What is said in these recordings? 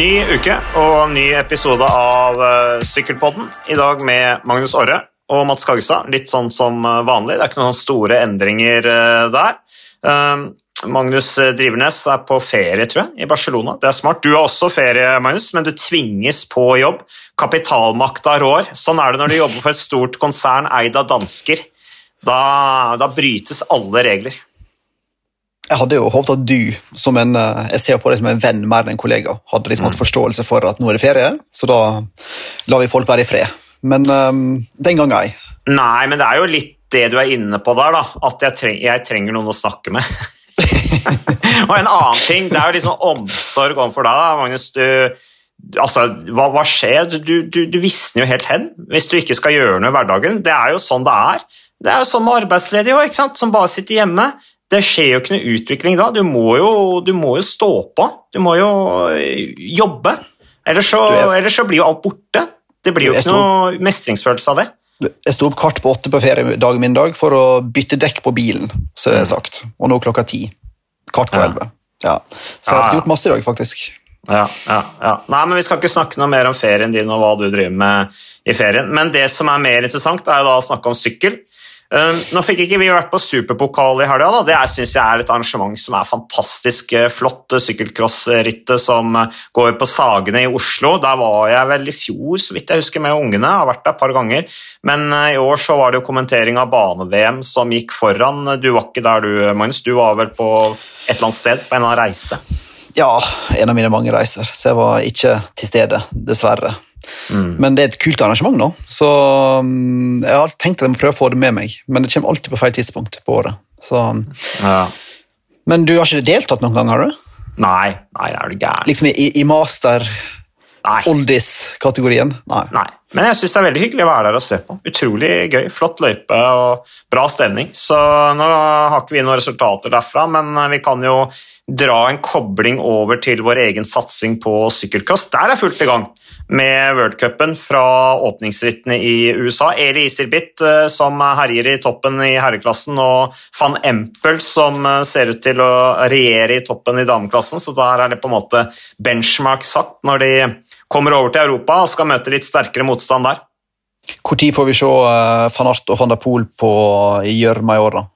Ny uke og ny episode av uh, Sykkelpodden. I dag med Magnus Orre og Mats Kagestad. Litt sånn som eh, vanlig. Det er ikke noen store endringer uh, der. Uh, Magnus Drivernes er på ferie, tror jeg, i Barcelona. Det er smart. Du har også ferie, Magnus, men du tvinges på jobb. Kapitalmakta rår. Sånn er det når du jobber for et stort konsern eid av dansker. Da, da brytes alle regler jeg hadde jo håpet at du, som en, eh, jeg ser på deg som en venn mer enn en kollega, hadde liksom hatt mm. forståelse for at nå er det ferie, så da lar vi folk være i fred. Men um, den gang ei. Nei, men det er jo litt det du er inne på der, da. At jeg, treng, jeg trenger noen å snakke med. og en annen ting, det er jo liksom omsorg overfor deg, da, Magnus. Du, altså, hva, hva skjer? Du, du, du visner jo helt hen hvis du ikke skal gjøre noe i hverdagen. Det er jo sånn det er. Det er jo sånn med arbeidsledige òg, som bare sitter hjemme det skjer jo ikke noe utvikling da. Du må jo, du må jo stå på. Du må jo eh, jobbe. Ellers så, ellers så blir jo alt borte. Det blir jo ikke noe mestringsfølelse av det. Jeg sto opp kvart på åtte på feriedagen min dag for å bytte dekk på bilen, så det er mm. sagt. Og nå klokka ti. Kvart på elleve. Ja. Så jeg har gjort masse i dag, faktisk. Ja, ja, ja. Nei, men Vi skal ikke snakke noe mer om ferien din og hva du driver med i ferien. Men det som er mer interessant, er jo da å snakke om sykkel. Um, nå fikk ikke vi vært på superpokal i helga. Det syns jeg er et arrangement som er fantastisk eh, flott. Sykkelcrossrittet som eh, går på Sagene i Oslo. Der var jeg vel i fjor, så vidt jeg husker, med ungene. Jeg har vært der et par ganger. Men eh, i år så var det jo kommentering av bane-VM som gikk foran. Du var ikke der du, Magnus. Du var vel på et eller annet sted, på en eller annen reise? Ja, en av mine mange reiser. Så jeg var ikke til stede, dessverre. Mm. Men det er et kult arrangement nå, så um, jeg har alltid tenkt at jeg må prøve å få det med meg. Men det kommer alltid på feil tidspunkt på året. Så, ja. Men du har ikke deltatt noen gang, har du? Nei, nei, er du gæren. Liksom i, i master oldis-kategorien? Nei. nei. Men jeg syns det er veldig hyggelig å være der og se på. Utrolig gøy. Flott løype og bra stemning. Så nå har ikke vi noen resultater derfra, men vi kan jo dra en kobling over til vår egen satsing på sykkelcross. Der er fullt i gang med worldcupen fra åpningsrittene i USA. Eli Isirbit eh, som herjer i toppen i herreklassen, og van Empel som eh, ser ut til å regjere i toppen i dameklassen. Så der er det på en måte benchmark satt når de kommer over til Europa og skal møte litt sterkere motstand der. Når får vi se eh, van Art og van der Poel på gjørma i år, da?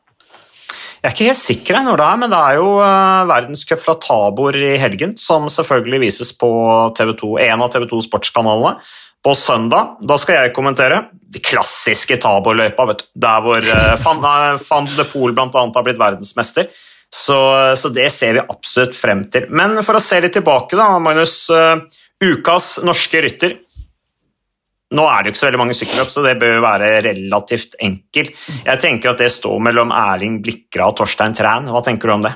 Jeg er ikke helt sikker når det er, men det er jo uh, verdenscup fra Tabor i helgen, som selvfølgelig vises på TV2, en av TV 2 sportskanalene på søndag. Da skal jeg kommentere de klassiske Tabor-løypa, der hvor uh, Van, de Poel bl.a. har blitt verdensmester. Så, så, det ser vi absolutt frem til. Men for å se litt tilbake, da, Magnus. Ukas norske rytter nå er det jo ikke så veldig mange sykkelløp, så det bør være relativt enkelt. Jeg tenker at det står mellom Erling Blikra og Torstein Træn. Hva tenker du om det?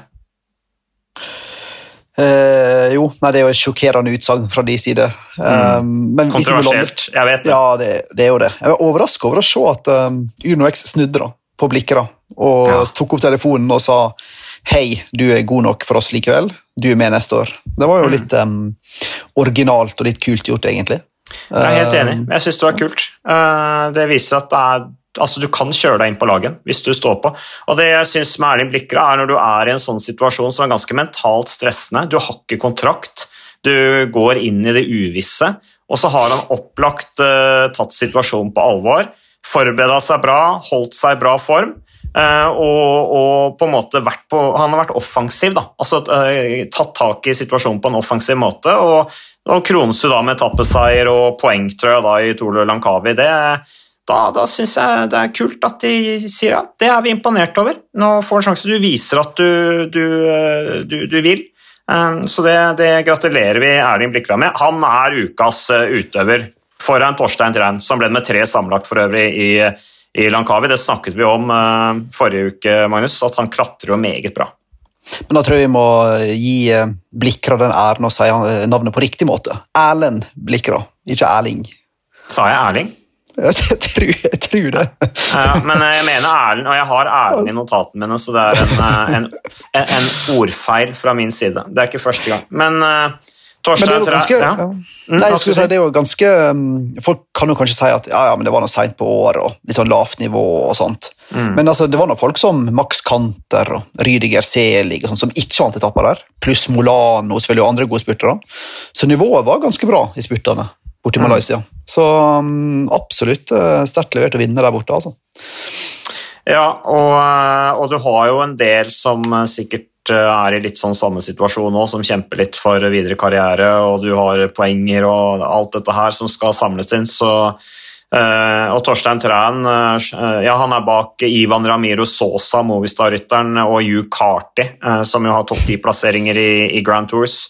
Uh, jo, nei, det er jo et sjokkerende utsagn fra de side. Mm. Um, Kontroversielt, jeg vet det. Ja, det, det, er jo det. Jeg var overraska over å se at um, Uno X snudde da, på Blikra og ja. tok opp telefonen og sa Hei, du er god nok for oss likevel. Du er med neste år. Det var jo mm. litt um, originalt og litt kult gjort, egentlig. Jeg er helt enig. Jeg syns det var kult. Eh, det viser at det er, altså, du kan kjøre deg inn på laget hvis du står på. Og det jeg syns med Erling Blikra, er når du er i en sånn situasjon som er ganske mentalt stressende, du har ikke kontrakt, du går inn i det uvisse, og så har han opplagt uh, tatt situasjonen på alvor, forbereda seg bra, holdt seg i bra form. Uh, og, og, på en måte vært på, Han har vært offensiv, da. altså uh, tatt tak i situasjonen på en offensiv måte. og og Kronsø da med etappeseier og poengtrøya da, i Tolo Lankavi, Det, da da syns jeg det er kult at de sier ja, det er vi imponert over. Nå får du en sjanse. Du viser at du, du, du, du vil. Um, så det, det, gratulerer vi Erling Blikra med. Han er ukas uh, utøver foran Torstein Trein, som ble med tre sammenlagt for øvrig i, i Lankavi. Det snakket vi om uh, forrige uke, Magnus, at han klatrer jo meget bra. Men da tror jeg vi må gi eh, Blikra den æren og si navnet på riktig måte. Erlend Blikra, ikke Erling. Sa jeg Erling? Jeg tror, jeg tror det. Ja, men jeg mener Erlend, og jeg har Erlend i notatene mine, så det er en, eh, en, en, ordfeil fra min side. Det er ikke første gang. Men Torstein Men det er jo ganske, ja. Mm, Nei, jeg skulle si, det er jo ganske um, Folk kan jo kanskje si at ja, ja, men det var noe seint på året og litt sånn lavt nivå og sånt. Mm. Men altså, det var noen folk som Max Kanter og Rydiger Selig og sånt, som ikke vant etapper der. Pluss Molano selvfølgelig og andre gode spurtere. Så nivået var ganske bra i spurtene borti Mm. Malaysia. Så um, absolutt uh, sterkt levert å vinne der borte, altså. Ja, og, eh, og du har jo en del som eh, sikkert eh, er i litt sånn samme situasjon nå, som kjemper litt for videre karriere, og du har poenger og alt dette her som skal samles inn, så Uh, og Torstein Træn uh, ja, han er bak Ivan Ramiro Sosa, Movistar-rytteren, og Hugh Carty, uh, som jo har topp ti-plasseringer i, i Grand Tours.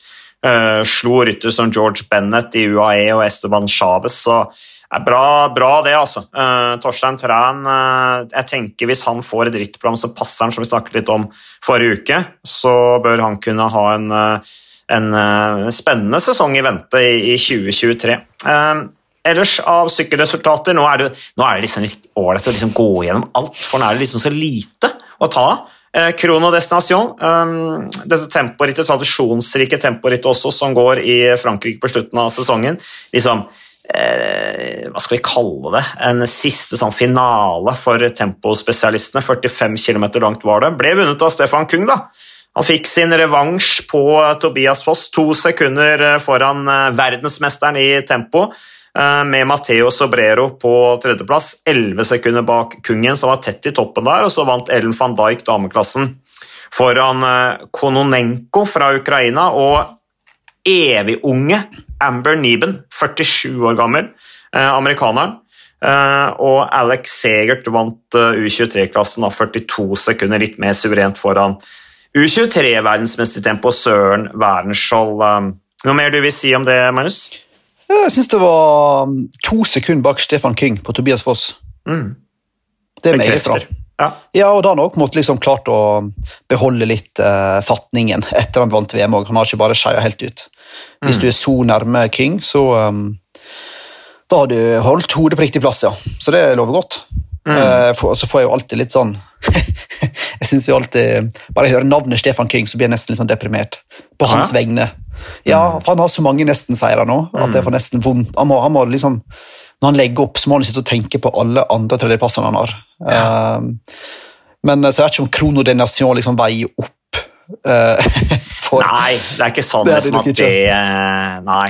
Eh, slo rytter som George Bennett i UAE og Esteban Chávez, så er bra, bra det, altså. Uh, Torstein Træn uh, Jeg tenker Hvis han får et rittprogram som passer han, som vi snakket litt om forrige uke, så bør han kunne ha en, eh, en spennende sesong i vente i, i 2023. Eh, ellers av sykkelresultater Nå er det, nå er det liksom litt ålreit å liksom gå gjennom alt, for nå er det liksom så lite å ta av. Krono Destination, dette temporittet, tradisjonsrike temporittet også, som går i Frankrike på slutten av sesongen. liksom hva skal vi kalle det, en siste sånn finale for tempospesialistene. 45 km langt var det. Ble vunnet av Stefan Kung, da. Han fikk sin revansj på Tobias Foss, to sekunder eh, foran eh, verdensmesteren i tempo, eh, med Matteo Sobrero på tredjeplass. 11 sekunder bak Kungen, som var tett i toppen der, og så vant Ellen van Dijk dameklassen foran eh, Kononenko fra Ukraina. og evig unge Amber Neben, 47 år gammel, eh, amerikaneren. Eh, og Alex Segert vant eh, U23-klassen av 42 sekunder, litt mer suverent foran U23-verdensmestertempo Søren Wærenskjold. Eh, noe mer du vil si om det, Magnus? Jeg syns det var um, to sekunder bak Stefan King på Tobias Foss. Mm. Det er meget bra. Ja. Ja, og da har han måttet liksom klart å beholde litt eh, fatningen etter han vant VM òg. Han har ikke bare skeia helt ut. Hvis Mm. du er så nærme King, så um, Da har du holdt hodet på riktig plass, ja. Så det lover godt. Mm. Eh, for, så får jeg jo alltid litt sånn Jeg synes jo alltid Bare jeg hører navnet Stefan King, så blir jeg nesten litt sånn deprimert. På ja? hans vegne. Ja, for han har så mange nesten-seiere nå at jeg får nesten vondt. Han må, han må liksom når han legger opp, så må han sitte og tenke på alle andre tredjeplassene han har. Eh, men så jeg vet ikke om Krono de Nation liksom veier opp uh, for Nei, det er ikke sånn Det er det liksom at det eh, Nei.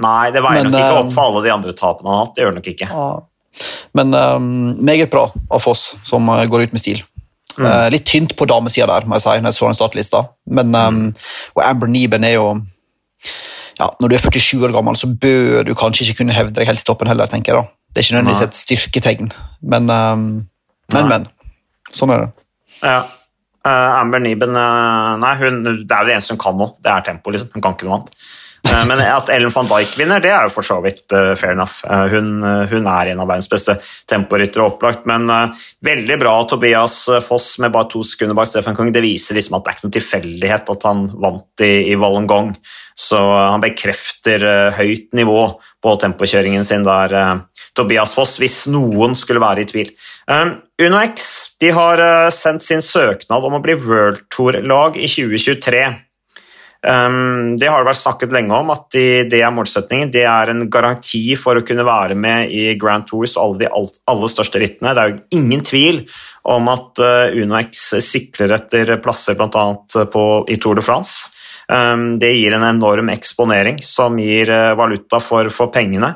Nei, det veier Men, nok ikke eh, opp for alle de andre tapene han har hatt. Det gjør det nok ikke. Uh, Men um, meget bra av Foss, som eh, går ut med stil. Eh, litt tynt på damesida der, må jeg si, når jeg så den startlista. Men, um, Og Amber Neben er jo ja, Når du er 47 år gammel, så bør du kanskje ikke kunne hevde deg helt i toppen heller, tenker jeg. da. Det er ikke nødvendigvis et styrketegn, men, um, men, men. Sånn er det. Ja. Uh, Amber Niben uh, Nei, hun, det er jo det eneste hun kan nå. Det er tempo, liksom. Hun kan ikke noe annet. Eh, men at Ellen van Dijk vinner, det er jo for så vidt eh, fair enough. Eh, hun, hun er en av verdens beste temporyttere, opplagt. Men veldig bra Tobias Foss med bare to sekunder bak Stefan Kung. Det viser liksom at det er ikke noen tilfeldighet at han vant i, i Wollongong. Så han bekrefter høyt nivå på tempokjøringen sin der. Tobias Foss, hvis noen skulle være i tvil. UnoX de har sendt sin søknad om å bli World Tour-lag i 2023. Um, det har vært snakket lenge om, at det er målsettingen. Det er en garanti for å kunne være med i Grand Tours og alle de aller største rittene. Det er jo ingen tvil om at uh, UnoX sikler etter plasser bl.a. i Tour de France. Um, det gir en enorm eksponering som gir uh, valuta for, for pengene.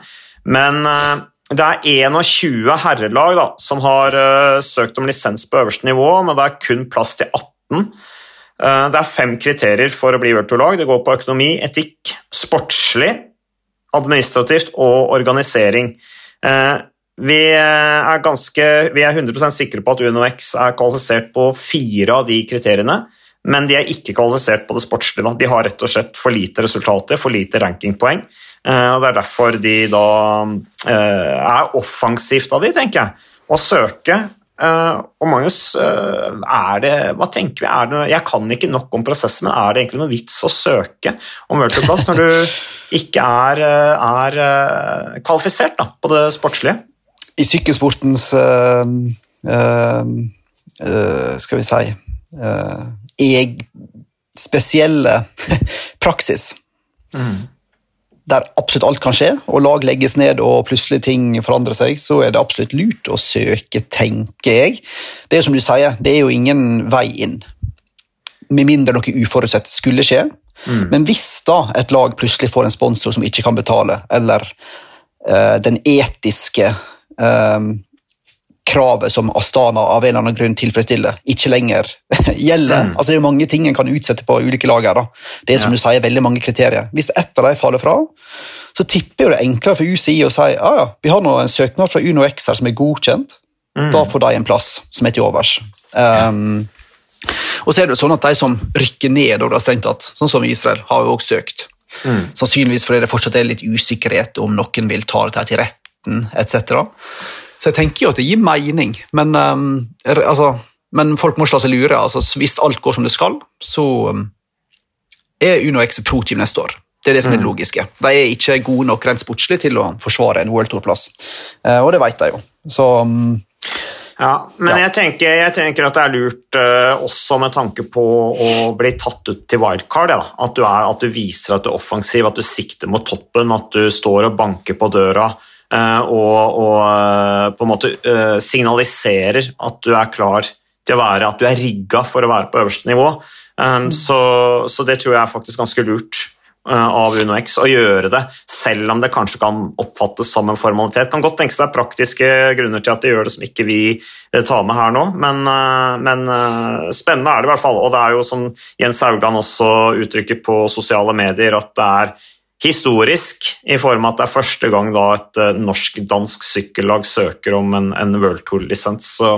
Men det er 21 herrelag da, som har søkt om lisens på øverste nivå, men det er kun plass til 18. Uh, det er fem kriterier for å bli Virtual-lag. Det går på økonomi, etikk, sportslig, administrativt og organisering. Uh, vi er, ganske, vi er 100% sikre på at UnoX er kvalifisert på fire av de kriteriene, men de er ikke kvalifisert på det sportslige. De har rett og slett for lite resultater, for lite rankingpoeng. Eh, og Det er derfor de da eh, er offensivt av de, tenker jeg, å søke. Eh, og Magnus, eh, er det, hva tenker vi? Er det, jeg kan ikke nok om prosessen, men er det egentlig noe vits å søke om Virtual-plass når du ikke er, er eh, kvalifisert da, på det sportslige? I sykkelsportens eh, eh, Skal vi si eh, eg, spesielle praksis, der absolutt alt kan skje, og lag legges ned og plutselig ting forandrer seg, så er det absolutt lurt å søke, tenker jeg. Det er som du sier, det er jo ingen vei inn. Med mindre noe uforutsett skulle skje. Mm. Men hvis da et lag plutselig får en sponsor som ikke kan betale, eller uh, den etiske uh, kravet som Astana av en eller annen grunn tilfredsstiller, ikke lenger gjelder. Mm. Altså, det er jo mange ting en kan utsette på ulike lag. Da. Det er som ja. du sier, veldig mange kriterier. Hvis ett av dem faller fra, så tipper jo det enklere for UCI å si ah, ja, vi har nå en søknad fra UnoX her som er godkjent. Mm. Da får de en plass som er til overs. Um, og så er det sånn at De som rykker ned, og da strengt tatt, sånn som Israel, har jo også søkt. Mm. Sannsynligvis fordi det fortsatt er litt usikkerhet om noen vil ta det til retten etc. Så jeg tenker jo at det gir mening, men, um, altså, men folk må slå seg lure. Altså, hvis alt går som det skal, så um, er Uno X pro-team neste år. Det er det som er det mm. logiske. De er ikke gode nok rent sportslig til å forsvare en World Tour-plass, uh, og det vet de jo. Så um, ja, men ja. Jeg, tenker, jeg, tenker, at det er lurt uh, også med tanke på å bli tatt ut til wildcard. Ja. At, du er, at, du viser at du er offensiv, at du sikter mot toppen, at du står og banker på døra. Eh, og, og, eh, på en måte eh, signaliserer at du er klar til å være At du er rigga for å være på øverste nivå. Mm. Så, så, det tror jeg er faktisk ganske lurt av UnoX å gjøre det, selv om det kanskje kan oppfattes som en formalitet. Kan godt tenkes det er praktiske grunner til at de gjør det som ikke vi tar med her nå, men, men spennende er det i hvert fall. Og det er jo som Jens Haugland også uttrykker på sosiale medier, at det er historisk, i form av at det er første gang et uh, norsk-dansk sykkellag søker om en, en World Tour-lisens. Så,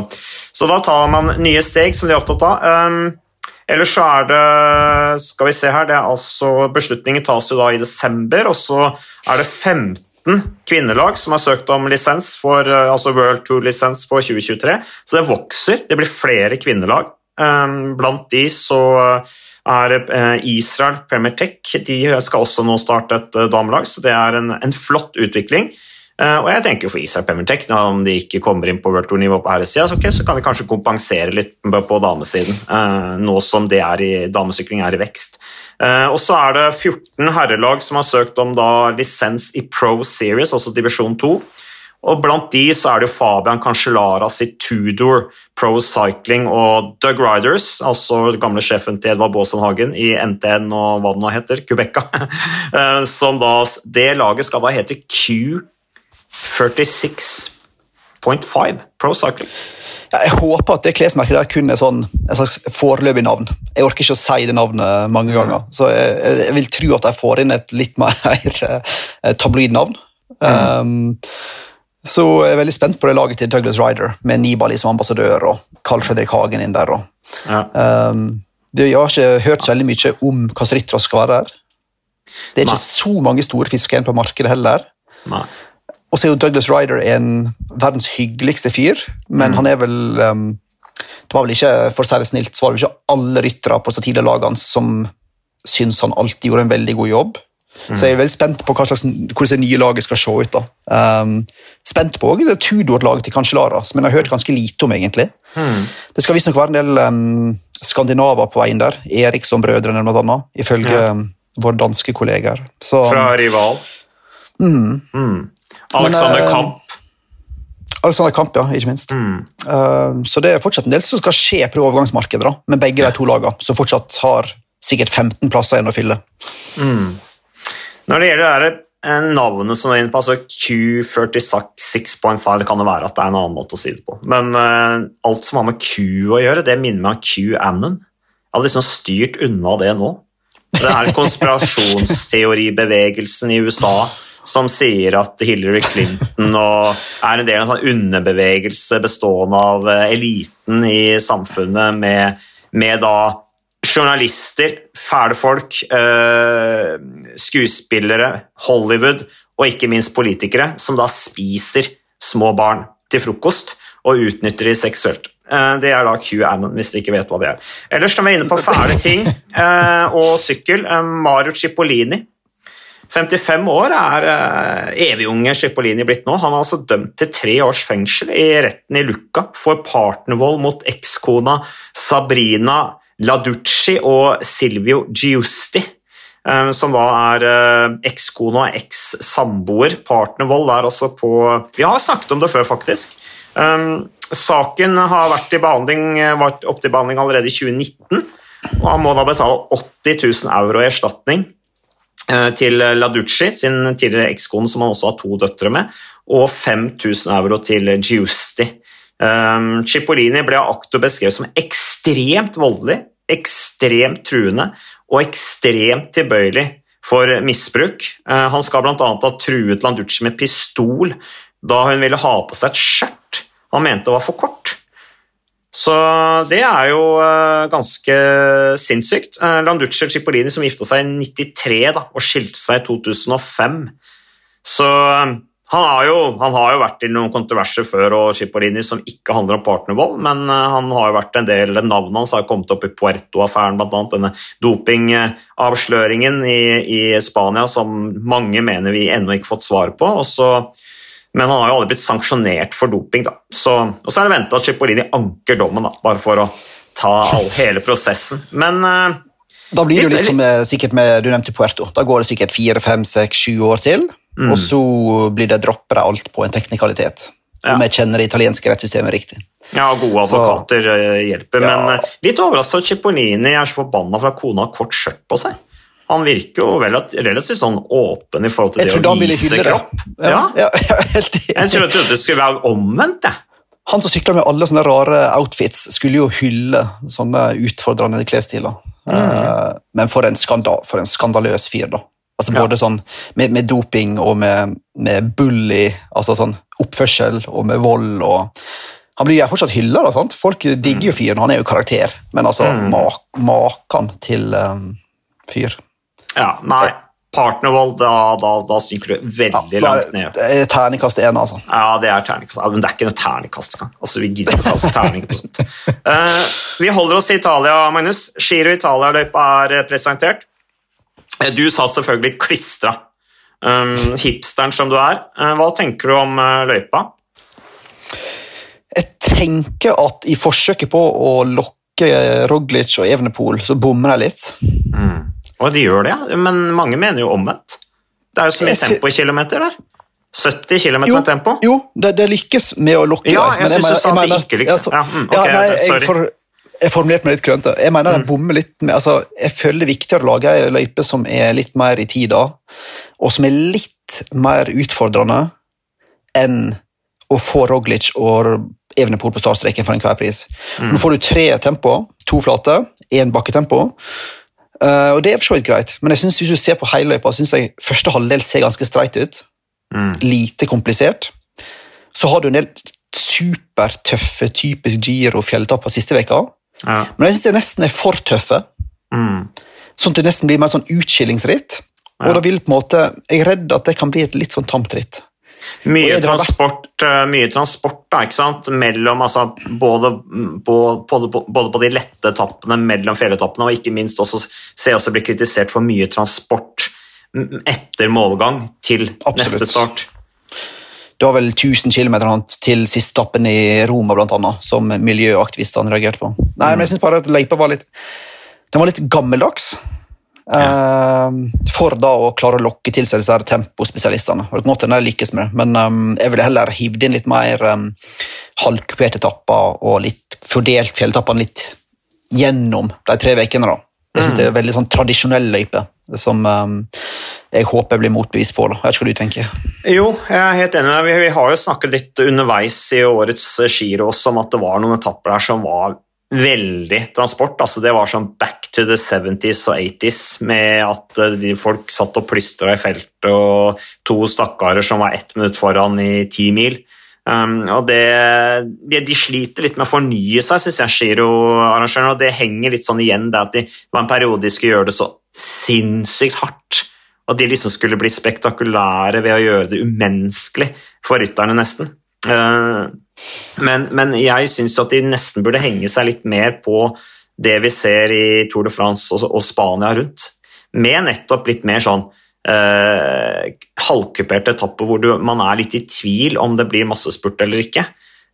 så, da tar man nye steg, som de er opptatt av. Um, ellers så er det Skal vi se her, det er altså Beslutningen tas jo da i desember, og så er det 15 kvinnelag som har søkt om lisens for uh, altså World Tour-lisens for 2023, så det vokser. Det blir flere kvinnelag. Um, blant de så er eh, Israel Premier Tech. De skal også nå starte et eh, damelag, så det er en, en flott utvikling. Og jeg tenker for Israel Premier Tech, Om de ikke kommer inn på World Tour-nivå på herresida, så, okay, så kan de kanskje kompensere litt på damesiden, nå som det er i, damesykling er i vekst. Og så er det 14 herrelag som har søkt om da, lisens i Pro Series, altså divisjon 2. Og Blant de så er det jo Fabian Cancellara sitt Tudor Pro Cycling og Doug Riders, altså gamle sjefen til Edvard Baasenhagen i NTN og hva det nå heter, Quebeca. Eh, som da, Det laget skal da hete Q46.5 Pro Cycling. Jeg håper at det klesmerket der kun er sånn, et slags foreløpig navn. Jeg orker ikke å si det navnet mange ganger, så jeg, jeg vil tro at de får inn et litt mer eh, tabloid navn. Mm. Um, så jeg er veldig spent på det laget til Douglas Ryder, med Nibali som ambassadør og Carl Fredrik Hagen inn der. Og, ja. um, jeg har ikke hørt så veldig mye om hva som skal være der. Det er ikke Nei. så mange store fisker igjen på markedet heller. Og så er jo Douglas Ryder en verdens hyggeligste fyr, men mm. han er vel um, Det var vel ikke for særlig snilt, så var det ikke alle ryttere på lagene som syns han alltid gjorde en veldig god jobb. Mm. Så jeg er veldig spent på slags, hvordan det nye laget skal se ut. da. Um, spent på det Tudor-laget til Cancellara, som jeg har hørt ganske lite om. egentlig. Mm. Det skal visstnok være en del um, skandinaver på veien der. Eriksson-brødrene, blant annet, ifølge ja. våre danske kolleger. Så, Fra rival? Mm. mm. Alexander Men, uh, Kamp. Alexander Kamp, ja, ikke minst. Mm. Uh, så det er fortsatt en del som skal skje på overgangsmarkedet, da, med begge de to lagene, som fortsatt har sikkert 15 plasser igjen å fylle. Mm. Når det gjelder det eh, navnet som er inne på, altså Q46.5, det kan jo være at det er en annen måte å si det på. Men uh, alt som har med Q å gjøre, det minner meg om QAnon. Jeg hadde liksom styrt unna det nå. Det er konspirasjonsteoribevegelsen i USA som sier at Hillary Clinton er en del av en sånn underbevegelse bestående av eh, eliten i samfunnet med, med da journalister, fæle folk, eh, skuespillere, Hollywood og ikke minst politikere som da spiser små barn til frokost og utnytter de seksuelt. Eh, det er da QAnon, hvis dere ikke vet hva det er. Ellers når vi er inne på fæle ting eh, og sykkel, Mario Cipollini 55 år er evigunge Cipollini blitt nå. Han er altså dømt til tre års fengsel i retten i Lucca for partnervold mot ekskona Sabrina Laducci og Silvio Giusti. som da er ekskone og eks-samboer. Partnervold er også på Vi har snakket om det før, faktisk. Saken har vært, vært opp til behandling allerede i 2019, og han må da betale 80 000 euro i erstatning til Laducci, sin tidligere ekskone, som han også har to døtre med, og 5000 euro til Giusti. Um, Cipollini ble av aktor beskrevet som ekstremt voldelig, ekstremt truende og ekstremt tilbøyelig for misbruk. Uh, han skal bl.a. ha truet Landucci med pistol da hun ville ha på seg et skjørt han mente var for kort. Så det er jo uh, ganske sinnssykt. Uh, Landucci og Cipollini som gifta seg i 93 da, og skilte seg i 2005. Så han har, jo, han har, jo, vært i noen kontroverser før og Chipolini som ikke handler om partnervold, men eh, han har jo vært en del, navnet hans har kommet opp i Puerto-affæren, bl.a. denne dopingavsløringen i, i, Spania som mange mener vi ennå ikke fått svar på. Også, men han har jo aldri blitt sanksjonert for doping. Da. Så, og så er det venta at Chipolini anker dommen, da, bare for å ta all, hele prosessen. Men uh, Da blir det jo litt som sikkert med, du nevnte Puerto. Da går det sikkert fire, fem, seks, sju år til. Mm. Og så blir det dropper alt på en teknikalitet. Ja. Om jeg kjenner det italienske rettssystemet riktig. Ja, gode advokater så, eh, hjelper, ja. men eh, litt overraska at Cipollini er så forbanna for at kona har kort skjørt på seg. Han virker jo relativt sånn åpen i forhold til jeg det å vise kropp. Ja, ja. ja Jeg trodde det skulle være omvendt. jeg. Han som sykla med alle sånne rare outfits, skulle jo hylle sånne utfordrende klesstiler. Mm. Uh, men for en, skandal, for en skandaløs fyr, da. Altså ja. Både sånn med, med, doping og med, med bully, altså sånn oppførsel og med vold og Han blir jo fortsatt hylla, folk digger jo mm. fyren, han er jo karakter, men altså mm. maken til um, fyr. Ja, nei. Partnervold, da, da, da synker du veldig ja, langt ned. Det er terningkast én, altså. Ja, det er terningkast, men det er ikke noe terningkast. Altså, Vi gidder ikke kaste terning på sånt. Uh, vi holder oss i Italia, Magnus. Giro Italia-løypa er presentert. Eh, du sa selvfølgelig 'klistra'. Um, hipsteren som du er. Uh, hva tenker du om uh, løypa? Jeg tenker at i forsøket på å lokke Roglic og Evenepool, så bommer de litt. Mm. Og de gjør det, men mange mener jo omvendt. Det er jo så mye tempo i kilometer der. 70 km med tempo. Jo, det, det, lykkes med å lokke. Ja, jeg syns du sa at det ikke lykkes. Ja, mm, okay, ja, nei, sorry. For, jeg formulerte meg litt klønete. Jeg mener jeg mm. bommer litt med, altså, jeg føler det er viktigere å lage ei løype som er litt mer i tida, og som er litt mer utfordrende enn å få Roglic og Evenepool på startstreken for enhver pris. Mm. Nå får du tre tempo, to flate, én bakketempo. Uh, og Det er for så vidt greit, men jeg synes hvis du ser på hele løypa, synes jeg første halvdel ser ganske streit ut. Mm. Lite komplisert. Så har du en del supertøffe, typisk Giro-fjelltapper siste veka. Ja. Men jeg syns de nesten er for tøffe. Mm. Sånn at det nesten blir mer sånn utskillingsritt. Ja. Og da vil på en måte, Jeg er redd at det kan bli et litt sånn tamt ritt. Mye transport, eh, mye transport da, ikke sant? Mellom, altså, både, på, både, både, på de lette etappene mellom fjelletappene, og ikke minst også se også bli kritisert for mye transport etter målgang til Absolutt. neste start. Det var vel 1000 km til siste etappen i Roma, blant annet, som miljøaktivistene reagerte på. Nei, men jeg synes bare at løypa var litt den var litt gammeldags. Ja. Uh, for da å klare å lokke til seg disse tempospesialistene. Det kan godt de lykkes med det, men um, jeg ville heller hivd inn litt mer um, halvkuperte etapper og litt fordelt fjelletappene litt gjennom de tre ukene. Jeg synes mm. det er veldig sånn tradisjonell løype som um, jeg håper jeg blir motbevist på. Da. Jeg vet ikke hva du tenker. Jo, jeg er helt enig. med deg. vi har jo snakket litt underveis i årets Giro også om at det var noen etapper der som var veldig transport. altså Det var sånn back to the 70s og 80s, med at eh, folk satt og plystra i feltet, og to stakkarer som var ett minutt foran i ti mil. Um, og det, de, de, sliter litt med å fornye seg, syns jeg, giroarrangørene. Og det henger litt sånn igjen, det at de, det var en periode de skulle gjøre det så sinnssykt hardt. At de liksom skulle bli spektakulære ved å gjøre det umenneskelig for rytterne, nesten. Uh, men, men, jeg syns at de nesten burde henge seg litt mer på det vi ser i Tour de France og Spania rundt, med nettopp litt mer sånn eh, halvkuperte etapper hvor du, man er litt i tvil om det blir massespurt eller ikke.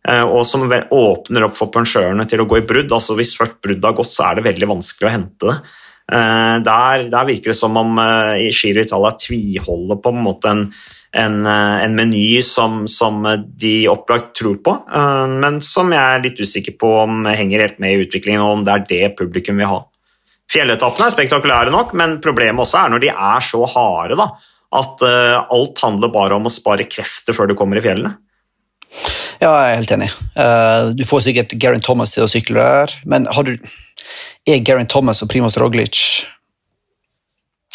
Eh, og som åpner opp for pensjørene til å gå i brudd. altså Hvis først bruddet har gått, så er det veldig vanskelig å hente det. Der, der, virker det som om i Giro Italia tviholder på en måte en, en, en meny som, som, de opplagt tror på, men som jeg er litt usikker på om henger helt med i utviklingen, og om det er det publikum vil ha. Fjelletappene er spektakulære nok, men problemet også er når de er så harde da, at alt handler bare om å spare krefter før du kommer i fjellene. Ja, jeg er helt enig. Uh, du får sikkert Geraint Thomas til å sykle der, men har du, er Geraint Thomas og Primoz Roglic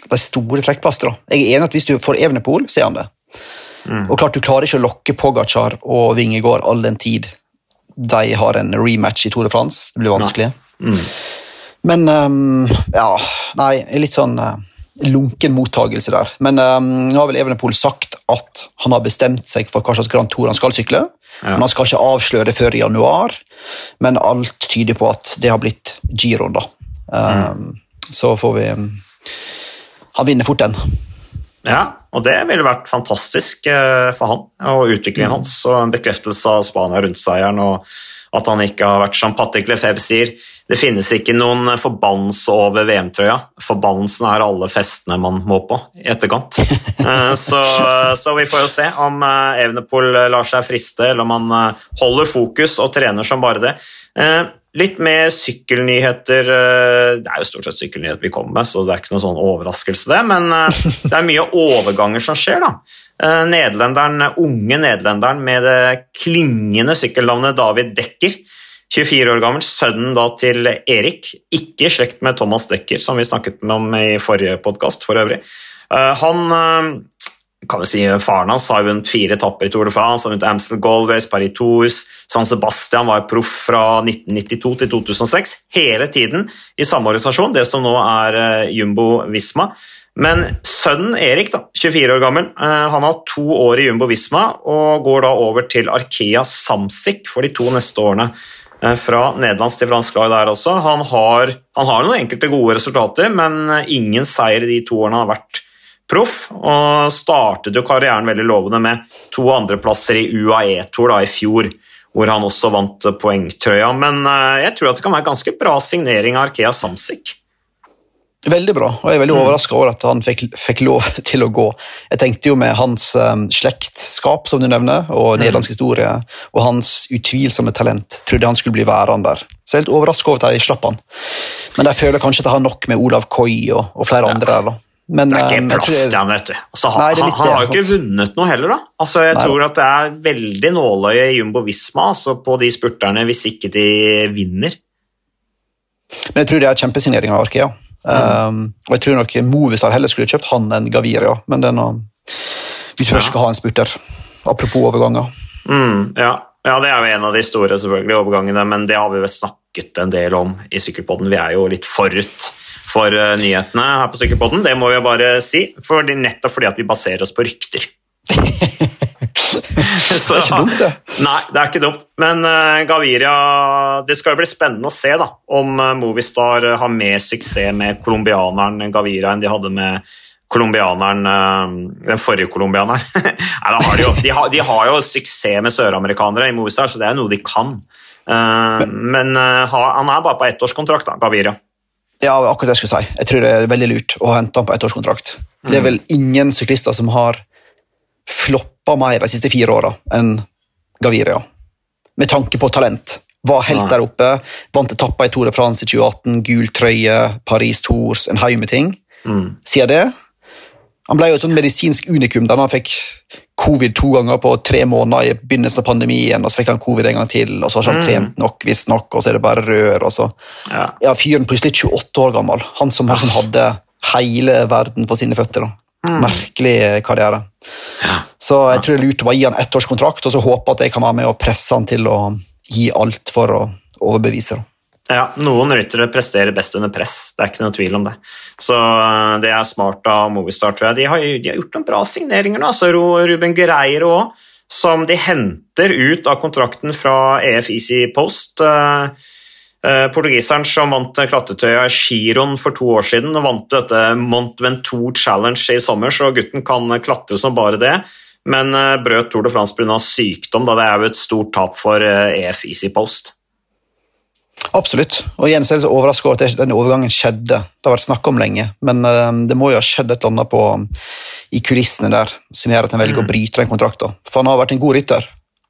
de store trekkplasterne? Jeg er enig at hvis du får Evenepool, så er han det. Mm. Og klart Du klarer ikke å lokke Pogacar og Vingegård all den tid de har en rematch i Tour de France. Det blir vanskelig. Mm. Men um, ja, nei, litt sånn uh, lunken mottagelse der. Men um, nå har vel Evenepool sagt at han har bestemt seg for hva slags Grand Tour han skal sykle. Ja. Men Han skal ikke avsløre det før i januar, men alt tyder på at det har blitt giroen. da. Um, mm. Så får vi um, Han vinner fort den. Ja, og det ville vært fantastisk uh, for han og utviklingen mm. hans. Og en bekreftelse av Spania rundt seieren, og at han ikke har vært som Patrick Lefebvre sier det finnes ikke noen forbannelse over VM-trøya. Forbannelsen er alle festene man må på i etterkant. Eh, så, så, vi får jo se om eh, Evenepool lar seg friste, eller om han eh, holder fokus og trener som bare det. Litt mer sykkelnyheter. Det er jo stort sett sykkelnyheter vi kommer med, så det er ikke noen sånn overraskelse, det. Men det er mye overganger som skjer, da. Nederlenderen, unge nederlenderen med det klingende sykkelnavnet David Dekker 24 år gammel, sønnen da til Erik, ikke i slekt med Thomas Dekker, som vi snakket om i forrige podkast for øvrig. Eh, han eh, kan vi si, Faren hans har vunnet fire etapper i Tour de France, han har vunnet Amstel Gold Paris Tours, San Sebastian var proff fra 1992 til 2006, hele tiden i samme organisasjon, det som nå er eh, Jumbo Visma. Men sønnen Erik, da, 24 år gammel, han har to år i Jumbo Visma og går da over til Arkea Samsic for de to neste årene. Eh, fra nederlandsk til fransk lag der også. Han har, han har, noen enkelte gode resultater, men ingen seier i de to årene han har vært proff. Og startet jo karrieren veldig lovende med to andreplasser i UAE-tour i fjor, hvor han også vant poengtrøya. Men eh, jeg tror at det kan være ganske bra signering av Arkea Samsic. Veldig bra, og jeg er veldig mm. overraska over at han fikk, fikk, lov til å gå. Jeg tenkte jo med hans um, slektskap, som du nevner, og mm. nederlandsk historie, og hans utvilsomme talent, trodde han skulle bli værende der. Så jeg er helt overraska over at de slapp han. Men jeg føler kanskje at jeg har nok med Olav Koi og, og flere ja. andre der. da. Men, det er ikke um, plass til han, vet du. Altså, han, nei, han, har jo ikke vunnet noe heller, da. Altså, jeg nei, tror at det er veldig nåløye i Jumbo Visma altså, på de spurterne hvis ikke de vinner. Men jeg tror det er kjempesignering av Arkea. Um, og jeg tror nok Movistar heller skulle kjøpt han enn Gaviria, men noe, hvis vi først skal ha en spurter. Apropos overganger. Mm, ja. ja. det er jo en av de store selvfølgelig overgangene, men det har vi vel snakket en del om i Sykkelpodden. Vi er jo litt forut for uh, nyhetene her på Sykkelpodden, det må vi bare si. For nettopp fordi at vi baserer oss på rykter. Så, det er ikke dumt, det. Nei, det er ikke dumt. Men uh, Gaviria Det skal jo bli spennende å se da, om uh, Movistar uh, har mer suksess med colombianeren Gaviria enn de hadde med colombianeren Den forrige colombianeren. De, de, har, de, har, jo suksess med søramerikanere i Movistar, så det er noe de kan. men han er bare på ettårskontrakt, da, Gaviria. Ja, akkurat det jeg skulle si. Jeg tror det er veldig lurt å hente han på ettårskontrakt. Det er mm. vel ingen syklister som har floppa mer de siste fire åra enn Gaviria. Med tanke på talent. Var helt ja. der oppe, vant etappa i Tour de France i 2018, gul trøye, Paris Tours, en haug med ting. Mm. Siden det Han ble jo et sånn medisinsk unikum da han fikk covid to ganger på tre måneder i begynnelsen av pandemien, og så fikk han covid en gang til, og så har han mm. trent nok, visstnok, og så er det bare rør. og så... Ja. ja fyren plutselig 28 år gammel, han som, han som hadde hele verden på sine føtter. da. Mm. Merkelig karriere. Ja. Så jeg tror det er lurt å bare gi han ettårskontrakt og så håpe at jeg kan være med og presse han til å gi alt for å overbevise. Ja, Noen ryttere presterer best under press, det er ikke noe tvil om det. Så eh, det er smart av Movistar, tror jeg. De har, de har gjort noen bra signeringer nå. Altså Ruben Greier òg, som de henter ut av kontrakten fra EF Easy Post. Uh, portugiseren som vant klatretøya Giron for to år siden og vant dette Mont Ventour Challenge i sommer, så gutten kan klatre som bare det. Men eh, brøt Tour de France pga. sykdom, da det er jo et stort tap for EF eh, e Easy Post. Absolutt. Og igjen så er jeg overraska over at den overgangen skjedde. Det har vært snakk om lenge, men det må jo ha skjedd et eller annet på, i kulissene der som gjør at han velger mm. å bryte den kontrakten. For han har vært en god rytter.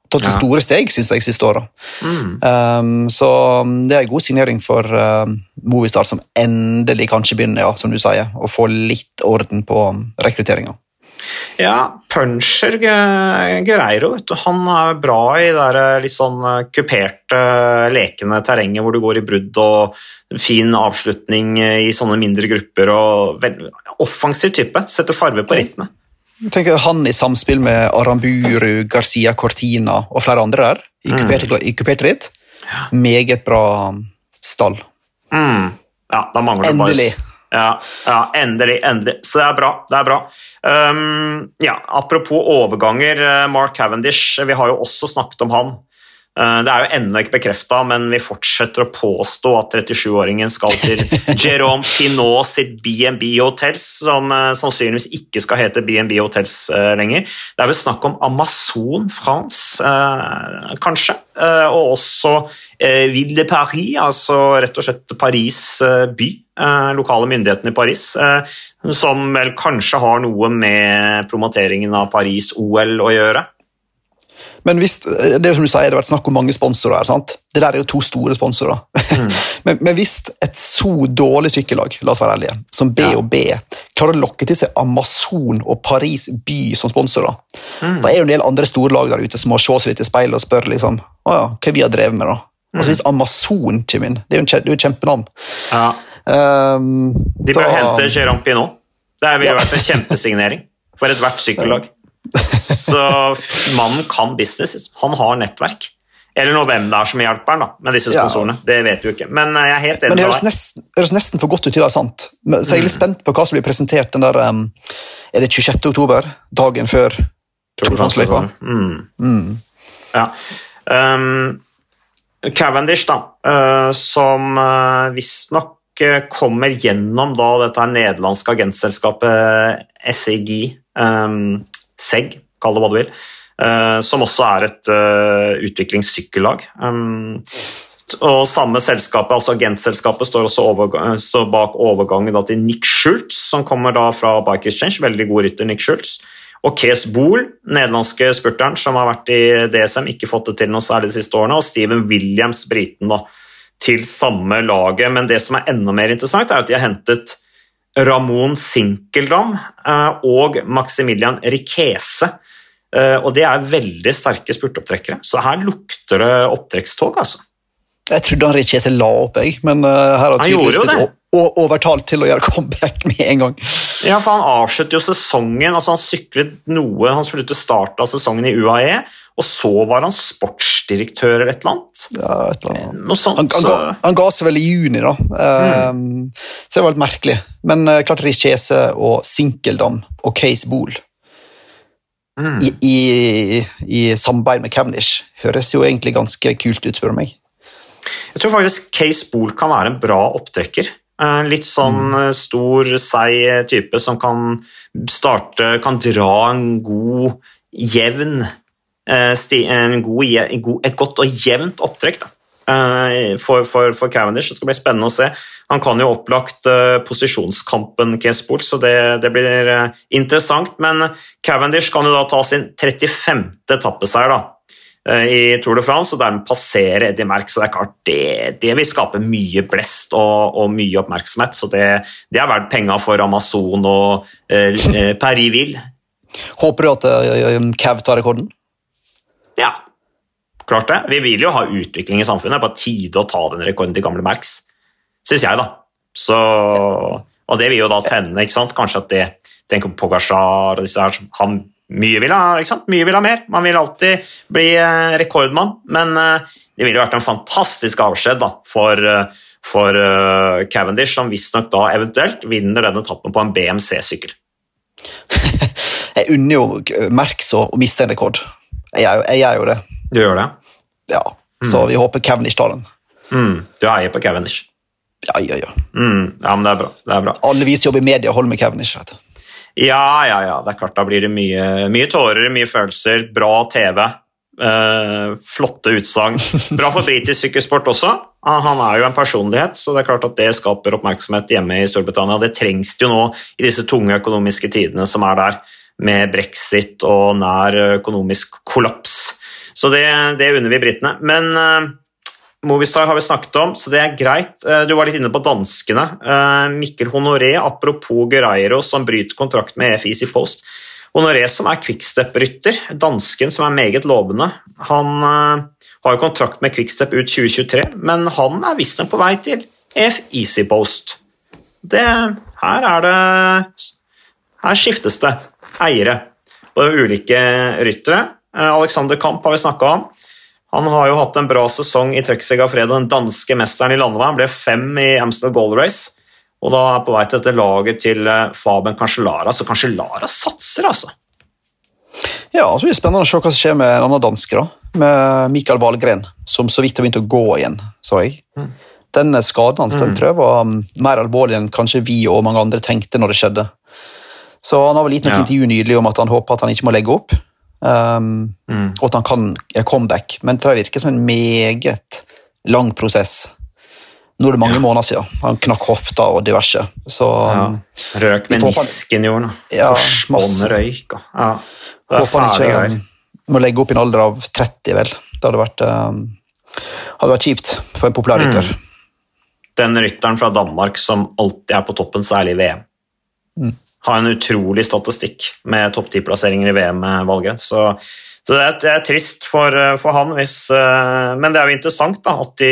Tatt ja. store steg, syns jeg, siste åra. Mm. Um, så um, det er en god signering for uh, Movistar, som endelig kanskje begynner, ja, som du sier, å få litt orden på rekrutteringa. Ja, puncher Gureiro, Han er bra i det eh, litt sånn eh, kuperte, lekende terrenget hvor du går i brudd og fin avslutning i sånne mindre grupper. og Offensiv type. Setter farve på rittene. Tenker Han i samspill med Aramburu, Garcia Cortina og flere andre der, i kupert, mm. ritt. Meget bra stall. Mm. Ja, da mangler det bare ja, ja, endelig, endelig. Så det er bra. det er bra. Um, ja, apropos overganger, eh, Mark Cavendish, vi har jo også snakket om han. Uh, det er jo ennå ikke bekrefta, men vi fortsetter å påstå at 37-åringen skal til Jérôme Pinot sitt BNB Hotels, som uh, sannsynligvis ikke skal hete BNB Hotels uh, lenger. Det er vel snakk om Amazon France, kanskje, og også Ville de Paris, altså rett og slett Paris by eh, lokale myndighetene i Paris, eh, som vel kanskje har noe med promoteringen av Paris-OL å gjøre. Men hvis, det som du sier, det har vært snakk om mange sponsorer sant? Det der er jo to store sponsorer. Mm. men, men, hvis et så dårlig sykkellag la oss være ærlige, som BHB, ja. klarer å lokke til seg Amazon og Paris by som sponsorer, mm. da er det en del andre store lag der ute som må se seg litt i speilet og spørre liksom, å ja, hva vi har drevet med. da? Mm. Altså Hvis Amazon kommer inn, det er jo et kjempenavn. Ja. Um, de bør da... hente Jérôme Pinot. Det ville ja. vært en kjempesignering for ethvert sykkellag. Så mannen kan business. Han har nettverk. Eller noe hvem det er som hjelper han med disse sponsorene. Ja. Det vet du ikke. Men eh, jeg er helt enig Men Det høres nesten, høres nesten for godt ut til å være sant. Så jeg er litt mm. spent på hva som blir presentert den der um, Er det 26. oktober? Dagen før Torfannsløypa? Mm. Mm. Ja. Um, Cavendish, da, uh, som uh, visstnok kommer gjennom da dette nederlandske agentselskapet SEG, um, SEG, kall det hva du vil, uh, som også er et uh, utviklingssykkellag. Um, og samme selskapet, altså Agentselskapet står også bak overgangen til Nick Schultz, som kommer da fra Bike Exchange. Veldig god rytter, Nick Schultz. Og Kees Bohl, nederlandske spurteren som har vært i DSM, ikke fått det til noe særlig de siste årene. Og Steven Williams, briten, da, til samme laget. Men det som er enda mer interessant, er at de har hentet Ramón Sinkeldam eh, og Maximilian Riquese. Eh, og det er veldig sterke spurtopptrekkere, så her lukter det opptrekkstog, altså. Jeg trodde han Riquese la opp, jeg, men uh, her har tydeligvis blitt overtalt til å gjøre comeback med en gang. Ja, for han avsluttet jo sesongen, altså han syklet noe Han spilte starten av sesongen i UAE, og så var han sportsdirektør eller et eller annet. Ja, et eller annet. Noe sånt, han, han, ga, han, ga, seg vel i juni, da. Mm. Um, så det var litt merkelig. Men uh, klart Richese og Sinkeldam og Case Bool mm. i, i, i, samarbeid med Cavendish høres jo egentlig ganske kult ut, spør du meg. Jeg tror faktisk Case Bool kan være en bra opptrekker. Uh, litt sånn mm. Eh, stor, seig type som kan starte Kan dra en god, jevn Eh, god, et godt og jevnt opptrekk da, eh, for, for, for, Cavendish. Det skal bli spennende å se. Han kan jo opplagt uh, posisjonskampen, Kespol, så det, det blir interessant. Men Cavendish kan jo da ta sin 35. etappeseier da, i Tour de France og dermed passere Eddie Merck. Så det er klart det, det vil skape mye blest og, og mye oppmerksomhet. Så det, det er verdt penga for Amazon og Paris Ville. Håper du at Cav tar rekorden? Ja, klart det. Vi vil jo ha utvikling i samfunnet. Bare tide å ta den rekorden til gamle Merks, syns jeg, da. Så, og det vil jo da tenne, ikke sant. Kanskje at det Tenk på Pogasjar og disse her han mye vil ha, ikke sant? Mye vil ha mer. Man vil alltid bli eh, rekordmann, men eh, det ville vært en fantastisk avskjed da, for, for uh, Cavendish, som visstnok da eventuelt vinner denne etappen på en BMC-sykkel. jeg unner jo Merks å miste en rekord. Jeg, jeg gjør jo det. Du gjør det? Ja, så mm. vi håper Cavendish tar den. Mm. Du heier på Cavendish? Ja, ja, ja. Mm. ja men det er bra. Det er bra. Alle vi som jobber i media, holder med Cavendish. vet du. Ja, ja, ja. Det er klart, da blir det mye, mye tårer, mye følelser, bra TV. Eh, flotte utsagn. Bra for britisk sykkelsport også. Han er jo en personlighet, så det er klart at det skaper oppmerksomhet hjemme i Storbritannia. Det trengs det jo nå i disse tunge økonomiske tidene som er der, med brexit og nær økonomisk kollaps. Så det, det unner vi britene. Men uh, Movistar har vi snakket om, så det er greit. Du var litt inne på danskene. Mikkel Honoré, apropos Guerreiro, som bryter kontrakt med EF Post Honoré, som er quickstep-rytter, dansken som er meget lovende, han uh, har jo kontrakt med Quickstep ut 2023, men han er visstnok på vei til EF Easy Post. Det, her er det Her skiftes det eiere på ulike ryttere. Uh, Alexander Kamp har vi snakka om. Han har jo hatt en bra sesong i Trøkseg av fredag, den danske mesteren i landeveien. Ble fem i Amsterdam Gold Race. Og da er på vei til dette laget til eh, Faben Cancellara, så kanskje Lara satser, altså. Ja, så blir det spennende å se hva som skjer med en annen danske, da. Med Mikael Wahlgren, som så vidt har begynt å gå igjen, så jeg. Mm. Den skaden hans den mm. tror jeg var um, mer alvorlig enn kanskje vi og mange andre tenkte når det skjedde. Så han har vel gitt noe ja. intervju nylig om at han håper at han ikke må legge opp, um, mm. og at han kan comeback, men det virker som en meget lang prosess. Nå er det mange ja. måneder siden. Han knakk hofta og diverse. Så, ja. Um, røk menisken, gjorde han. Ja, masse. røyk. Ja. Håper han ikke greier. må legge opp i en alder av 30, vel. Det hadde vært, um, hadde vært kjipt for en populær rytter. Mm. Den rytteren fra Danmark som alltid er på toppen, særlig i VM. Mm. Har en utrolig statistikk med topp ti-plasseringer i VM-valget. Så, så det, er, det, er, trist for, for han, hvis, uh, men det er jo interessant da, at de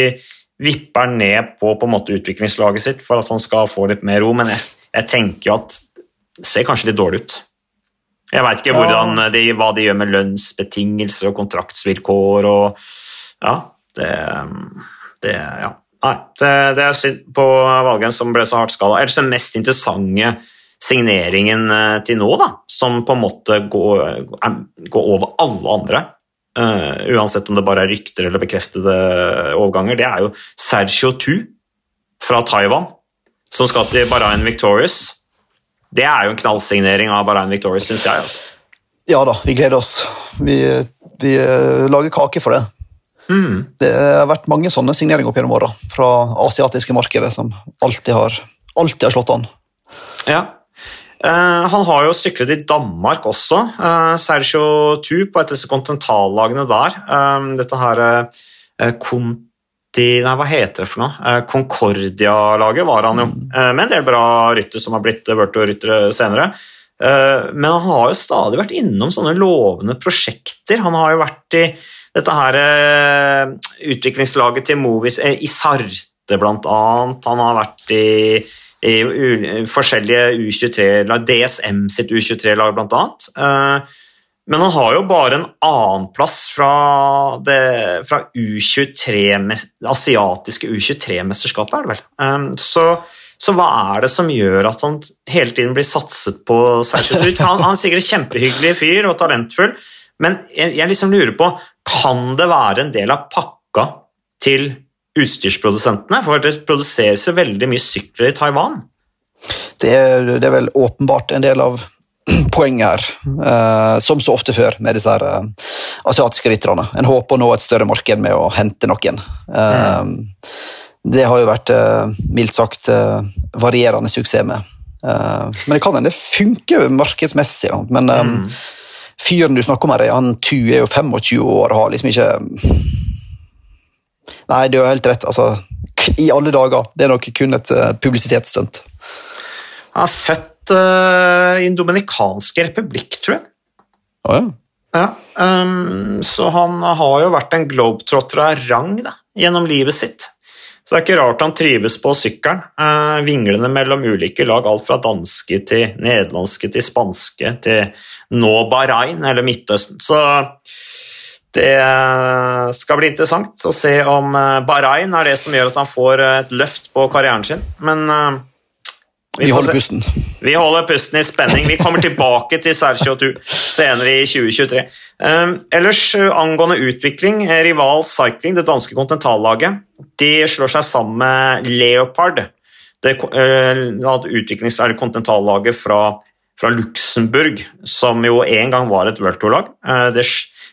vipper ned på, på måte utviklingslaget sitt for at han skal få litt mer ro, men jeg, jeg tenker jo at det ser kanskje litt dårlig ut. Jeg veit ikke hvordan, de, hva de gjør med lønnsbetingelser og kontraktsvilkår og Ja, det, det Ja. Nei, det, det er synd på Valgren som ble så hardt skada. Ellers den mest interessante signeringen eh, til nå, da, som på en måte går, går over alle andre, Uh, uansett om det bare er rykter eller bekreftede overganger, det er jo Sergio Tu fra Taiwan, som skal til Bahrain Victorious. Det er jo en knallsignering av Bahrain Victorious, syns jeg. Altså. Ja da, vi gleder oss. Vi, vi lager kake for det. Mm. Det har vært mange sånne signeringer opp gjennom åra fra asiatiske markeder som alltid har, alltid har slått an. Ja, Eh, han har jo syklet i Danmark også, uh, Sergio Tu, på et av disse kontinentallagene der. Um, dette her Conti Nei, hva heter det for noe? Concordia-laget var han jo, mm. med en del bra rytter som har blitt Virtua-ryttere senere. Men han har jo stadig vært innom sånne lovende prosjekter. Han har jo vært i dette her utviklingslaget til Movies i Sarte, blant annet. Han har vært i forskjellige U23-lag, DSM sitt U23-lag bl.a. Eh, men han har jo bare en annenplass fra, det, fra U23, asiatiske U23-mesterskapet, er det vel. Eh, så, så, hva er det som gjør at han hele tiden blir satset på særskilt? Han, han er sikkert kjempehyggelig fyr og talentfull, men jeg, jeg liksom lurer på Kan det være en del av pakka til utstyrsprodusentene? For det produseres jo veldig mye sykler i Taiwan. Det er, det er vel åpenbart en del av poenget her, eh, som så ofte før med disse her, eh, asiatiske rytterne. En håper å nå et større marked med å hente noen. Eh, mm. Det har jo vært eh, mildt sagt eh, varierende suksess med. Eh, men det kan hende det funker markedsmessig. Men mm. fyren du snakker om her, han Tu er jo 25 år og har liksom ikke Nei, du har helt rett. Altså, I alle dager. Det er nok kun et uh, publisitetsstunt. Han er født uh, i Den dominikanske republikk, tror jeg. Oh, ja. Ja, um, så han har jo vært en globetrotter av rang da, gjennom livet sitt. Så det er ikke rart han trives på sykkelen. Uh, vinglende mellom ulike lag, alt fra danske til nederlandske til spanske til nå Bahrain eller Midtøsten. Så det skal bli interessant å se om eh, Bahrain er det som gjør at han får eh, et løft på karrieren sin, men uh, vi, vi holder se. pusten. Vi holder pusten i spenning. Vi kommer tilbake til Sergio Tu senere i 2023. Um, ellers angående utvikling, Rival Cycling, det danske kontinentallaget, de slår seg sammen med Leopard, det utviklings- eller kontinentallaget fra, fra Luxembourg, som jo en gang var et World Tour-lag. Det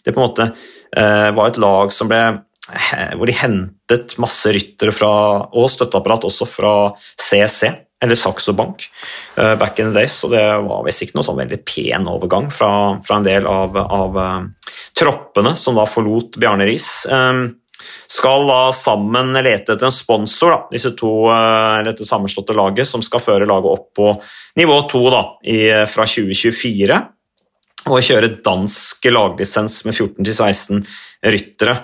det på en måte uh, var et lag som ble hvor de hentet masse ryttere fra, og støtteapparat også fra CC, eller Saxo Bank, uh, back in the days. Og det var visst ikke noe sånn veldig pen overgang fra, fra en del av, av troppene som da forlot Bjarne Riis. Skal da sammen lete etter en sponsor, da, disse to, dette sammenslåtte laget, som skal føre laget opp på nivå 2 da, i, fra 2024. Og kjøre dansk laglisens med 14-16 ryttere.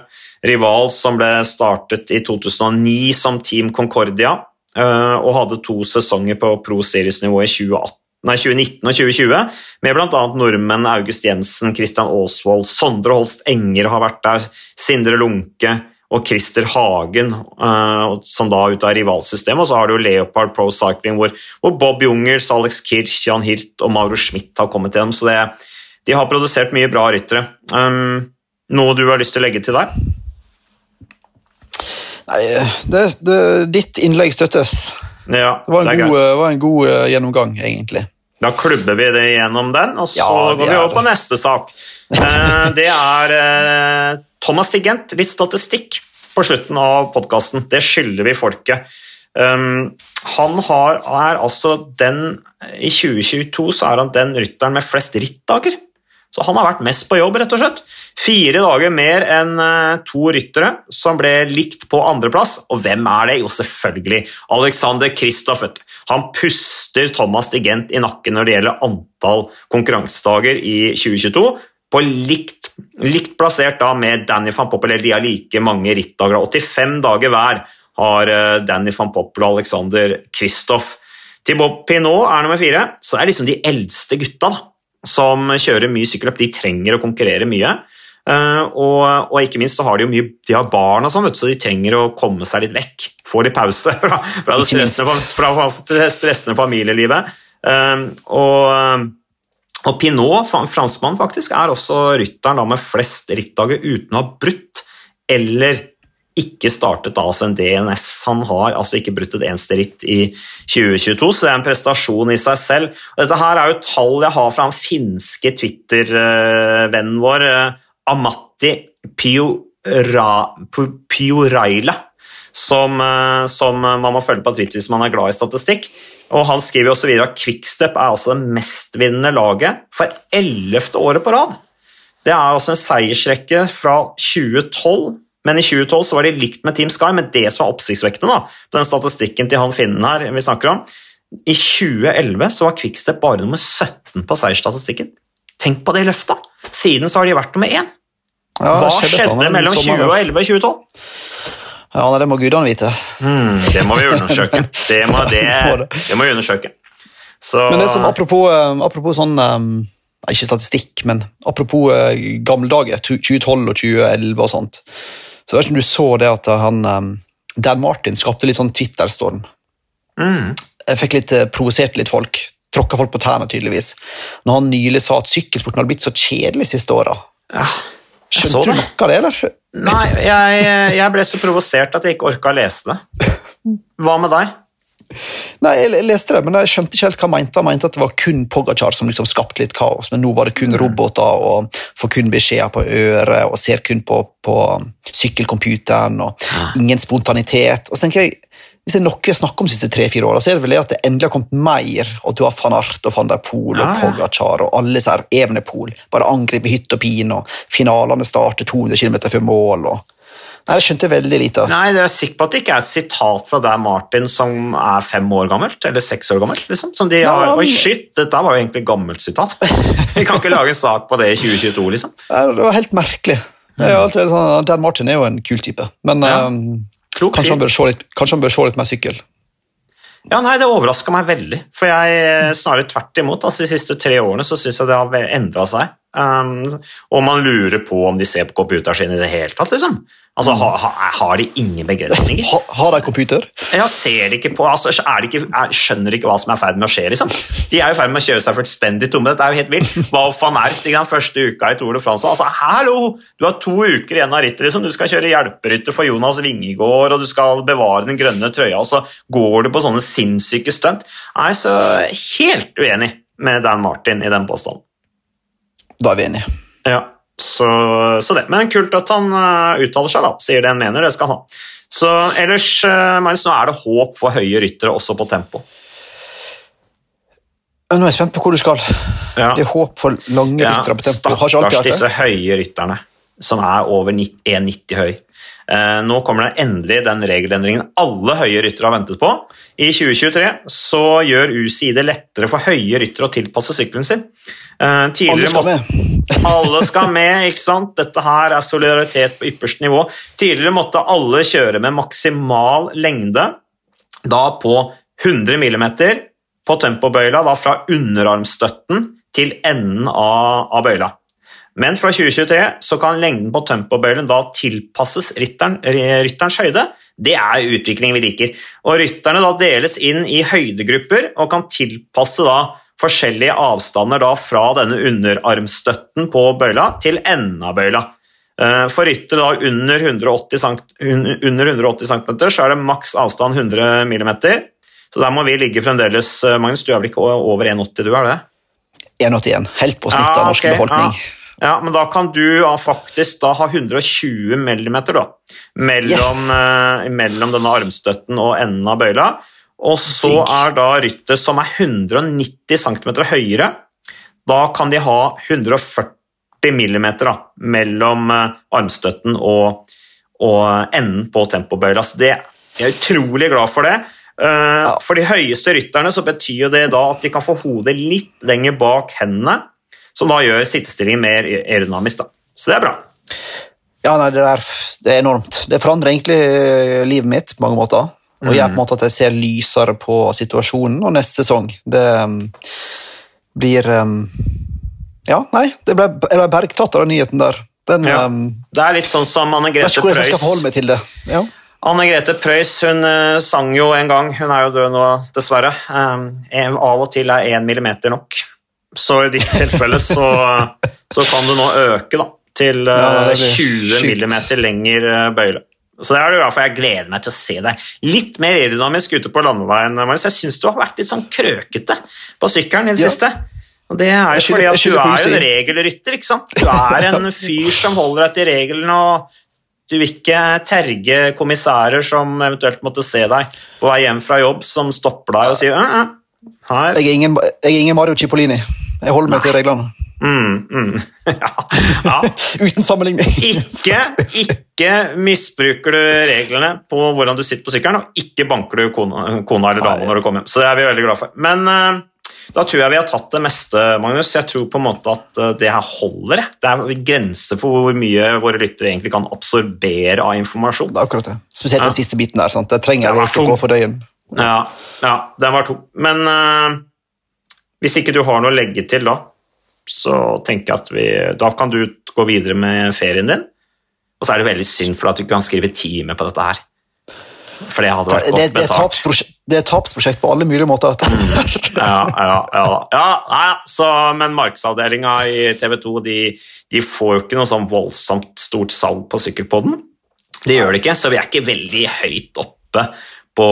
Rival som ble startet i 2009 som Team Concordia, Eh, og hadde to sesonger på Pro Series-nivå i 2018. Nei, 2019 og 2020, med bl.a. nordmenn August Jensen, Christian Aasvold, Sondre Holst Enger har vært der, Sindre Lunke og Christer Hagen, uh, som da er ute av rivalsystemet. Og så har du Leopard Pro Cycling, hvor, Bob Jungers, Alex Kirch, Jan Hirt og Mauro Schmidt har kommet gjennom. Så det, de har produsert mye bra ryttere. Um, noe du har lyst til å legge til der? Nei, det, det, ditt innlegg støttes. Ja, det var en, det god, var en god uh, gjennomgang, egentlig. Da klubber vi det gjennom den, og så ja, går vi over på neste sak. uh, det er Thomas Stigent. Litt statistikk på slutten av podkasten. Det skylder vi folket. Um, han har, er altså den I 2022 så er han den rytteren med flest rittdager. Han har vært mest på jobb, rett og slett. Fire dager mer enn eh, to ryttere som ble likt på andreplass. Og hvem er det? Jo, selvfølgelig Alexander Kristoff. Han puster Thomas Digent i nakken når det gjelder antall konkurransedager i 2022. På likt, likt plassert da med Danny van Poppel, de har like mange rittdager. 85 dager hver har eh, Danny van Poppel og Alexander Kristoff. Thibaut Pinot er nummer fire, så det er liksom de eldste gutta. da som kjører mye sykkelløp, de trenger å konkurrere mye. Uh, og, og, ikke minst så har de jo mye de har barn, og sånn, så de trenger å komme seg litt vekk. Få litt pause fra, fra det stressende, fra, fra stressende familielivet. Uh, og, og, Pinot, franskmann, faktisk, er også rytteren med flest rittdager uten å ha brutt eller ikke startet altså en DNS. Han har altså ikke brutt et eneste ritt i 2022, så det er en prestasjon i seg selv. Dette her er jo tall jeg har fra den finske Twitter-vennen vår, eh, Amatti Pioraila, som, eh, som, man må følge på Twitter hvis man er glad i statistikk. Og Han skriver også videre at Quickstep er altså det mestvinnende laget for ellevte året på rad. Det er altså en seiersrekke fra 2012 men i 2012 så var de likt med Team Sky, men det som var oppsiktsvekkende da, på den statistikken til han finnen her vi snakker om, i 2011 så var Quickstep bare nummer 17 på seiersstatistikken. Tenk på det løftet! Siden så har de vært nummer én. Ja, Hva skjedde mellom 2011 og 2012? Ja, Det må gudene vite. Mm, det må vi undersøke. Det må, det, det må vi undersøke. Så... Men det som, apropos, eh, apropos sånn um, Ikke statistikk, men apropos uh, gamle dager, 2012 og 2011 og sånt. Så jeg vet ikke om du så det at han, um, Dan Martin skapte litt sånn Twitter-storm. Mm. Jeg fikk litt uh, provosert litt folk. Tråkka folk på tærne, tydeligvis. Når han nylig sa at sykkelsporten hadde blitt så kjedelig siste åra. Ja, Skjønte du noe av det, eller? Nei, jeg, jeg ble så provosert at jeg ikke orka å lese det. Hva med deg? Nei, jeg leste det, men jeg skjønte ikke helt hva han mente. Han mente at det var kun Pogacar som liksom skapte litt kaos, men nå var det kun mm. roboter og får kun beskjeder på øret og ser kun på, på sykkelcomputeren og ingen spontanitet. Og så tenker jeg, Hvis det er noe vi har snakket om de siste tre-fire åra, så er det vel det at det endelig har kommet mer, og du har van Art og van der Poel og Pogacar og alle disse her Evenepool. Bare angriper hytt og pin, og finalene starter 200 km før mål. og Nei, Jeg skjønte veldig lite. av. Nei, Jeg er sikker på at det ikke er et sitat fra deg, Martin, som er fem år gammelt, eller seks år gammelt. liksom. Som de har, Oi, shit, dette var jo egentlig et gammelt sitat. Vi kan ikke lage en sak på det i 2022, liksom. Nei, det var helt merkelig. Sånn, Dan Martin er jo en kul type, men ja. um, kanskje, han litt, kanskje, han bør se litt, mer sykkel. Ja, nei, Det overraska meg veldig, for jeg snarere tvert imot. altså De siste tre årene så syns jeg det har endra seg. Um, og man lurer på om de ser på computeren sin i det hele tatt. liksom. Altså, ha, ha, Har de ingen begrensninger? Ha, har de computer? Ja, ser ikke på, altså, er ikke, er, Skjønner ikke hva som er i ferd med å skje? liksom? De er i ferd med å kjøre seg fullstendig tomme. Dette er jo helt vilt. Hva van Ert den første uka i Tour de France altså, Hallo! Du har to uker igjen av rittet. liksom. Du skal kjøre hjelperytter for Jonas Vingegård, og du skal bevare den grønne trøya, og så går du på sånne sinnssyke stunt. Nei, så helt uenig med Dan Martin i den påstanden. Da er vi enige. Ja. Så, så, det. Men kult at han uh, uttaler seg, da. Sier det han mener, det skal han ha. Så ellers, uh, Magnus, nå er det håp for høye ryttere også på tempo. Nå er jeg spent på hvor du skal. Ja. Det er håp for lange ja, ryttere på tempo. Stakkars disse høye rytterne som er over 1,90 høy. Eh, nå kommer det endelig den regelendringen alle høye ryttere har ventet på. I 2023 så gjør UCI det lettere for høye ryttere å tilpasse sykkelen sin. Tidligere alle skal med. alle skal med, ikke sant? Dette her er solidaritet på ypperste nivå. Tidligere måtte alle kjøre med maksimal lengde, da på 100 mm på tempobøyla, da fra underarmstøtten til enden av, av bøyla. Men fra 2023 så kan lengden på tempobøylen da tilpasses rytteren, rytterens høyde. Det er utvikling vi liker. Og Rytterne da deles inn i høydegrupper og kan tilpasse da forskjellige avstander da fra denne underarmstøtten på bøyla til enden av bøyla. Eh, for ryttere da under 180 cm, under 180 cm så er det maks avstand 100 mm. Så der må vi ligge fremdeles eh, Magnus, du er vel ikke over 1,80, du er det? 1,81. Helt på snittet av norsk okay, befolkning. Ja. Ja, men da kan du faktisk da ha 120 millimeter da, mellom, yes. uh, mellom denne armstøtten og enden av bøyla. Og så Digg. er da ryttet som er 190 cm høyere, da kan de ha 140 millimeter da, mellom uh, armstøtten og, og, enden på tempobøyla. Så det, jeg er utrolig glad for det. Uh, for de høyeste rytterne så betyr det da at de kan få hodet litt lenger bak hendene som da gjør sittestillingen mer aerodynamisk. Da. Så det er bra. Ja, nei, det, er, det er enormt. Det forandrer egentlig eh, livet mitt på mange måter. Og mm. gjør på en måte at jeg ser lysere på situasjonen og neste sesong. Det um, blir um, Ja, nei, det ble, jeg ble bergtatt av den nyheten der. Den, ja. um, det er litt sånn som Anne Grete Preus. Vet ikke hvordan jeg skal forholde meg til det. Ja. Anne Grete Preus hun uh, sang jo en gang, hun er jo død nå dessverre, um, av og til er én millimeter nok. Så i ditt tilfelle så, så kan du nå øke da, til ja, 20 mm lenger eh, bøyle. Så det er det for Jeg gleder meg til å se deg litt mer aerodynamisk ute på landeveien. Marius. Jeg syns du har vært litt sånn krøkete på sykkelen i det ja. siste. Og Det er jo fordi at du er jo en regelrytter. ikke sant? Du er en fyr som holder deg til reglene, og du vil ikke terge kommissærer som eventuelt måtte se deg på vei hjem fra jobb, som stopper deg og sier her. Jeg er ingen, jeg er ingen Mario Cipollini. Jeg holder meg Nei. til reglene. Mm, mm. Ja. Ja. Uten sammenligning. ikke, ikke misbruker du reglene på hvordan du sitter på sykkelen, og ikke banker du kona, kona eller dama når du kommer hjem. Så det er vi veldig glad for. Men uh, da tror jeg vi har tatt det meste, Magnus. Jeg tror på en måte at uh, det her holder. Det er grenser for hvor mye våre lyttere egentlig kan absorbere av informasjon. Det er akkurat det. Spesielt den siste biten der. Sant? Det trenger vi ikke å gå for døgn. Ja, ja, den var tung. Men uh, hvis ikke du har noe å legge til da, så tenker jeg at vi, da kan du gå videre med ferien din. Og så er det veldig synd for at du ikke kan skrive time på dette her. For det hadde vært godt det, betalt. Det er et tapsprosjekt på alle mulige måter. ja, ja, ja, ja, ja så, Men markedsavdelinga i TV 2 de, de får jo ikke noe sånn voldsomt stort salg på sykkelpodden. Det gjør de ikke, så vi er ikke veldig høyt oppe på,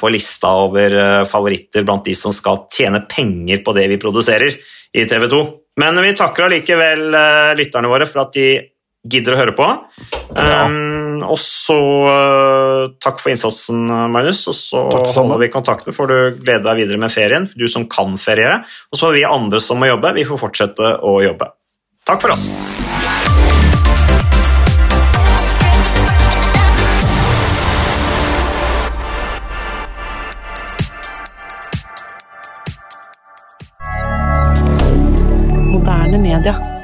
på, lista over eh, favoritter blant de som skal tjene penger på det vi produserer i TV 2. Men vi takker allikevel uh, lytterne våre for at de gidder å høre på. Ja. Um, og så uh, takk for innsatsen, Magnus. Og så holder vi kontakten, får du glede deg videre med ferien, du som kan feriere. Og så har vi andre som må jobbe, vi får fortsette å jobbe. Takk for oss. moderne media.